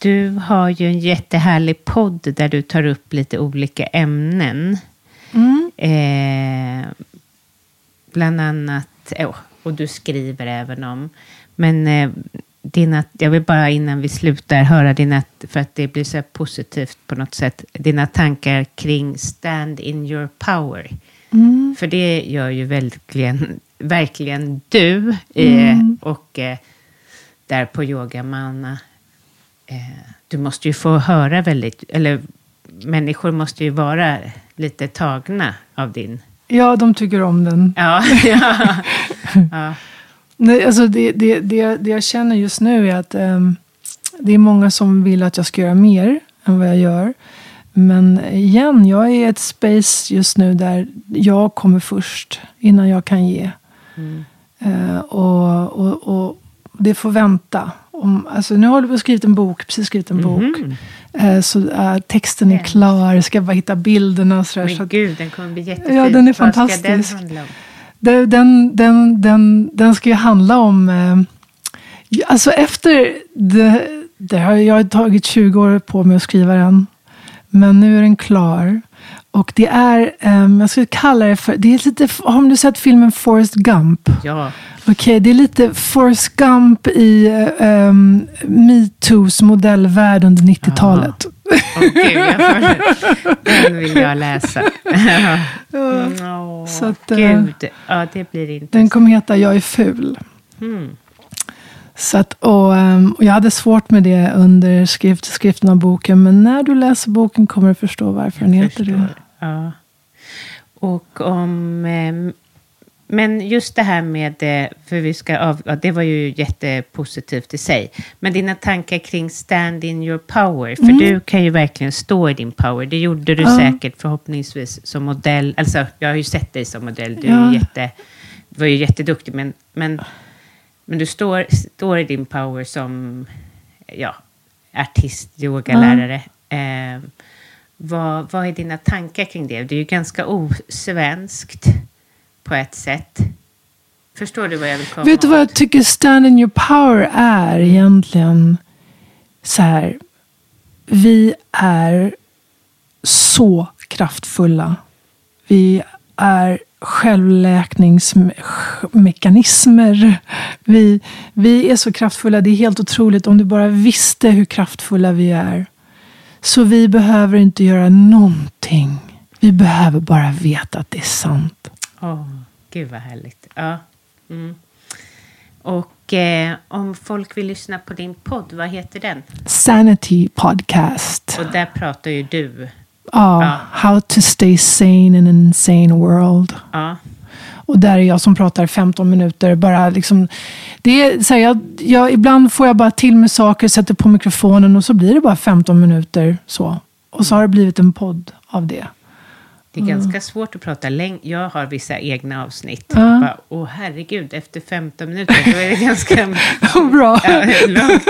Du har ju en jättehärlig podd där du tar upp lite olika ämnen. Eh, bland annat, oh, och du skriver även om, men eh, dina, jag vill bara innan vi slutar höra dina, för att det blir så här positivt på något sätt, dina tankar kring stand in your power. För det gör ju verkligen, verkligen du. Eh, och eh, där på Yogamanna, eh, du måste ju få höra väldigt, eller människor måste ju vara lite tagna av din... Ja, de tycker om den. Ja, ja. ja. Nej, alltså det, det, det, det jag känner just nu är att ehm, det är många som vill att jag ska göra mer än vad jag gör. Men igen, jag är i ett space just nu där jag kommer först innan jag kan ge. Eh, och, och, och det får vänta. Om, alltså, nu vi och skrivit en bok, precis skrivit en bok. Eh, så eh, texten är klar, ska bara hitta bilderna och sådär. så Men att- gud, den kommer bli jättefin. Ja, den är Vad ska fantastisk. den handla om? Det- Den, den, den, den ska ju handla om... Eh, alltså efter... Det, det har jag har tagit 20 år på mig att skriva den. Men nu är den klar. Och det är, ehm, jag skulle kalla det för, det är lite, har du sett filmen Forrest Gump? Ja, Okej, det är lite Forrest Gump i um, MeToos modellvärld under 90-talet. Åh, gud, jag får, den vill jag läsa. Åh, Så att, eh, gud, ja, det blir inte... Den kommer heta Jag är ful. Mm. Så att, och, ehm, och jag hade svårt med det under skrift, skriften av boken. Men när du läser boken kommer du förstå varför den heter det. Förstår. Ja. Och om... Men just det här med, för vi ska av, ja, det var ju jättepositivt i sig. Men dina tankar kring stand in your power, för du kan ju verkligen stå i din power. Det gjorde du Ja. säkert förhoppningsvis som modell. Alltså, jag har ju sett dig som modell. Du är Ja. ju jätte, du var ju jätteduktig, men, men, men du står, står i din power som ja, artist, yogalärare. Eh, vad, vad är dina tankar kring det? Det är ju ganska osvenskt på ett sätt. Förstår du vad jag vill komma Vet du vad jag tycker stand in your power är egentligen? Så här. Vi är så kraftfulla. Vi är självläkningsmekanismer. Vi, vi är så kraftfulla. Det är helt otroligt. Om du bara visste hur kraftfulla vi är. Så vi behöver inte göra någonting. Vi behöver bara veta att det är sant. Åh, gud vad härligt. Ja. Mm. Och eh, om folk vill lyssna på din podd, vad heter den? Sanity Podcast. Och där pratar ju du. Ja, How to stay sane in an insane world. Ja. Och där är jag som pratar 15 minuter. Bara liksom, det är, så här, jag, jag, ibland får jag bara till med saker, sätter på mikrofonen och så blir det bara 15 minuter. så. Och så har det blivit en podd av det. Det är ganska svårt att prata länge. Jag har vissa egna avsnitt. Ja. Bara, Åh herregud, efter 15 minuter, då är det ganska Bra. ja, långt.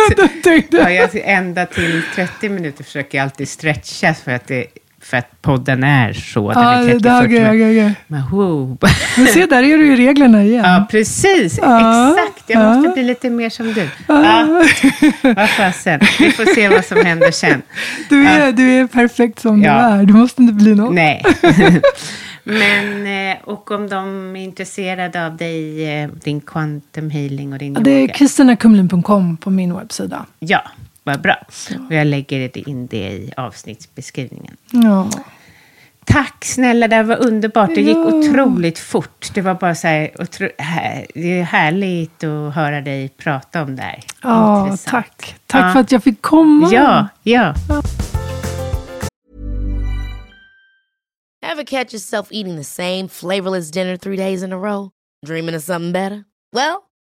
Ja, jag, ända till 30 minuter försöker jag alltid stretcha för att, det, för att podden är så. Den Ja, är det 30, där, 40 ja, ja, ja. Men wow. Men se, där är du i reglerna igen. Ja, precis. Ja, Exakt. Jag ja. måste bli lite mer som du. Ja. Vad fasen. Vi får se vad som händer sen. Du, är, du är perfekt som du är. Du måste inte bli något. Nej. Men, eh, och om de är intresserade av dig, eh, din quantum healing och din Ja, Det är yoga. kristinakumlin.com på min webbsida. Ja, vad bra. Och jag lägger in det i avsnittsbeskrivningen. Ja. Tack snälla, det var underbart. Det gick Ja. otroligt fort. Det var bara så här, otro, här, det är härligt att höra dig prata om det här. Ja, Intressant. tack. Tack Ja. för att jag fick komma. Ja, ja. Ever catch yourself eating the same flavorless dinner three days in a row? Dreaming of something better? Well,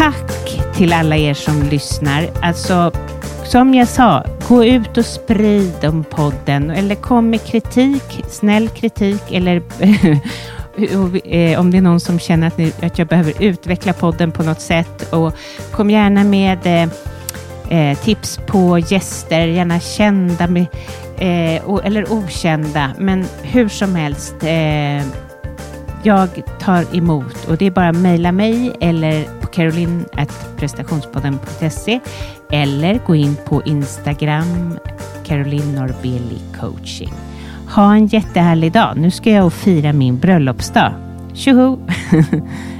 Tack till alla er som lyssnar. Alltså, som jag sa, gå ut och sprid om podden eller kom med kritik, snäll kritik eller eh, om det är någon som känner att, ni, att jag behöver utveckla podden på något sätt. Och kom gärna med eh, eh tips på gäster, gärna kända med, eh, eller okända, men hur som helst. Eh, jag tar emot och det är bara att mejla mig eller på caroline.prestationspodden.se eller gå in på Instagram, Caroline Norbeli coaching. Ha en jättehärlig dag. Nu ska jag och fira min bröllopsdag. Tjoho!